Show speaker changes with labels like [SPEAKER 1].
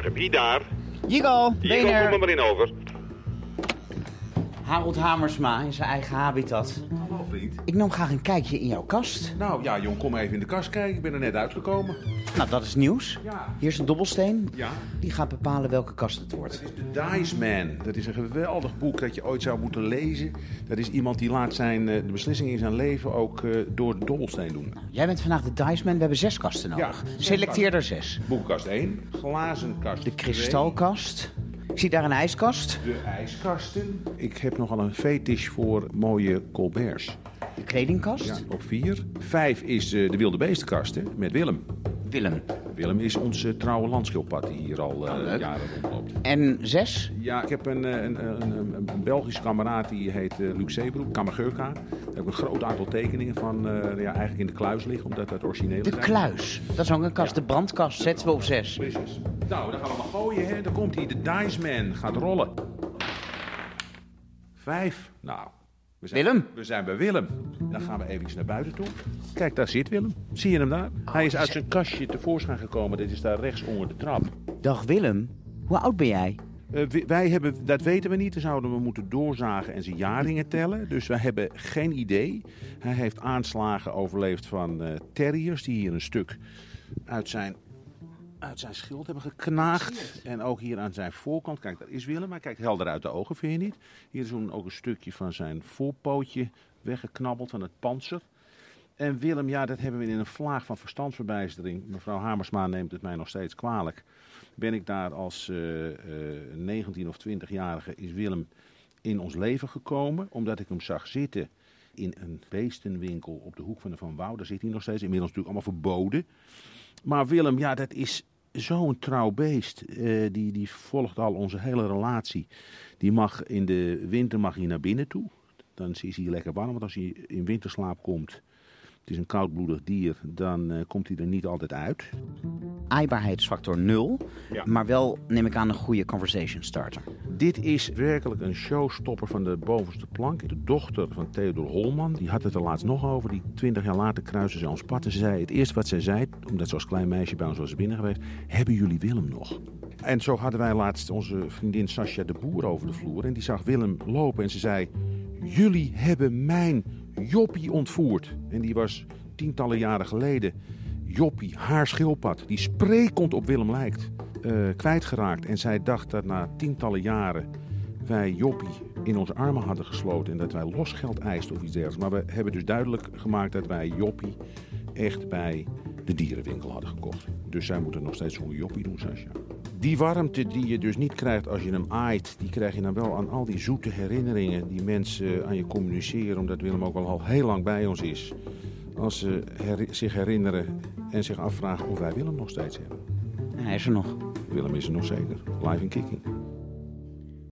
[SPEAKER 1] Goedemorgen, wie daar?
[SPEAKER 2] Jigo,
[SPEAKER 1] Hier, kom er maar in over.
[SPEAKER 2] Harold Hamersma in zijn eigen habitat.
[SPEAKER 3] Vriend.
[SPEAKER 2] Ik nam graag een kijkje in jouw kast.
[SPEAKER 3] Nou ja, jong, kom even in de kast kijken. Ik ben er net uitgekomen.
[SPEAKER 2] Nou, dat is nieuws.
[SPEAKER 3] Ja.
[SPEAKER 2] Hier is een dobbelsteen.
[SPEAKER 3] Ja.
[SPEAKER 2] Die gaat bepalen welke kast het wordt.
[SPEAKER 3] Dat is The Dice Man. Dat is een geweldig boek dat je ooit zou moeten lezen. Dat is iemand die laat zijn, eh, de beslissingen in zijn leven ook eh, door de dobbelsteen doen.
[SPEAKER 2] Jij bent vandaag de Dice Man. We hebben zes kasten nodig.
[SPEAKER 3] Ja,
[SPEAKER 2] Selecteer er zes.
[SPEAKER 3] Boekkast 1, glazen kast
[SPEAKER 2] De kristalkast. Ik zie daar een ijskast.
[SPEAKER 3] 2, de ijskasten. Ik heb nogal een fetish voor mooie Colberts.
[SPEAKER 2] De kledingkast.
[SPEAKER 3] Ja, op 4. 5 is eh, de wilde beestenkast hè, met Willem.
[SPEAKER 2] Willem.
[SPEAKER 3] Willem is onze trouwe landschildpad die hier al eh,
[SPEAKER 2] leuk.
[SPEAKER 3] jaren rondloopt.
[SPEAKER 2] En zes.
[SPEAKER 3] Ja, ik heb een, eh, een, een, een, Belgische kameraad die heet uh, Luc Zeebroek, Kammergeurka. Daar heb ik een groot aantal tekeningen van eh, ja, eigenlijk in de kluis liggen, omdat dat originele
[SPEAKER 2] De
[SPEAKER 3] zijn.
[SPEAKER 2] kluis. Dat is ook een kast. De brandkast zetten we op zes.
[SPEAKER 3] Precies. Nou, dan gaan we maar gooien, hè. Dan komt hij, de Dice Man gaat rollen. Vijf. Nou. We zijn,
[SPEAKER 2] Willem.
[SPEAKER 3] We zijn bij Willem. Dan gaan we even naar buiten toe. Kijk, daar zit Willem. Zie je hem daar? Hij is uit zijn kastje tevoorschijn gekomen. Dit is daar rechts onder de trap.
[SPEAKER 2] Dag Willem. Hoe oud ben jij?
[SPEAKER 3] Eh, wi- wij hebben, dat weten we niet. Dan zouden we moeten doorzagen en zijn jaringen tellen. Dus wij hebben geen idee. Hij heeft aanslagen overleefd van eh, terriers die hier een stuk uit zijn, uit zijn schild hebben geknaagd. En ook hier aan zijn voorkant. Kijk, daar is Willem. Hij kijkt helder uit de ogen, vind je niet? Hier is ook een stukje van zijn voorpootje weggeknabbeld van het panzer. En Willem, ja, dat hebben we in een vlaag van verstandsverbijstering. Mevrouw Hamersma neemt het mij nog steeds kwalijk. Ben ik daar als eh, eh, 19 of 20-jarige is Willem in ons leven gekomen. Omdat ik hem zag zitten in een beestenwinkel op de hoek van de Van Wouw. Daar zit hij nog steeds. Inmiddels natuurlijk allemaal verboden. Maar Willem, ja, dat is zo'n trouw beest. Eh, die, die volgt al onze hele relatie. Die mag in de winter mag hij naar binnen toe. Dan is hij lekker warm. Want als hij in winterslaap komt, het is een koudbloedig dier, dan eh, komt hij er niet altijd uit.
[SPEAKER 2] Aaibaarheidsfactor 0.
[SPEAKER 3] Ja.
[SPEAKER 2] Maar wel, neem ik aan, een goede conversation starter.
[SPEAKER 3] Dit is werkelijk een showstopper van de bovenste plank. De dochter van Theodor Holman, die had het er laatst nog over. Die twintig jaar later kruisen ze ons pad. En ze zei, het eerste wat zij zei, omdat ze als klein meisje bij ons was binnen geweest... hebben jullie Willem nog? En zo hadden wij laatst onze vriendin Sascha de Boer over de vloer. En die zag Willem lopen en ze zei... Jullie hebben mijn Joppie ontvoerd. En die was tientallen jaren geleden... Joppie, haar schildpad, die sprekend op Willem lijkt, eh, kwijtgeraakt. En zij dacht dat na tientallen jaren wij Joppie in onze armen hadden gesloten en dat wij losgeld eisten of iets dergelijks. Maar we hebben dus duidelijk gemaakt dat wij Joppie echt bij de dierenwinkel hadden gekocht. Dus zij moeten nog steeds zo'n Joppie doen, Sascha. Die warmte die je dus niet krijgt als je hem aait, die krijg je dan wel aan al die zoete herinneringen die mensen aan je communiceren, omdat Willem ook al heel lang bij ons is. Als ze zich herinneren en zich afvragen of wij Willem nog steeds hebben.
[SPEAKER 2] En hij is er nog.
[SPEAKER 3] Willem is er nog zeker. Live en kicking.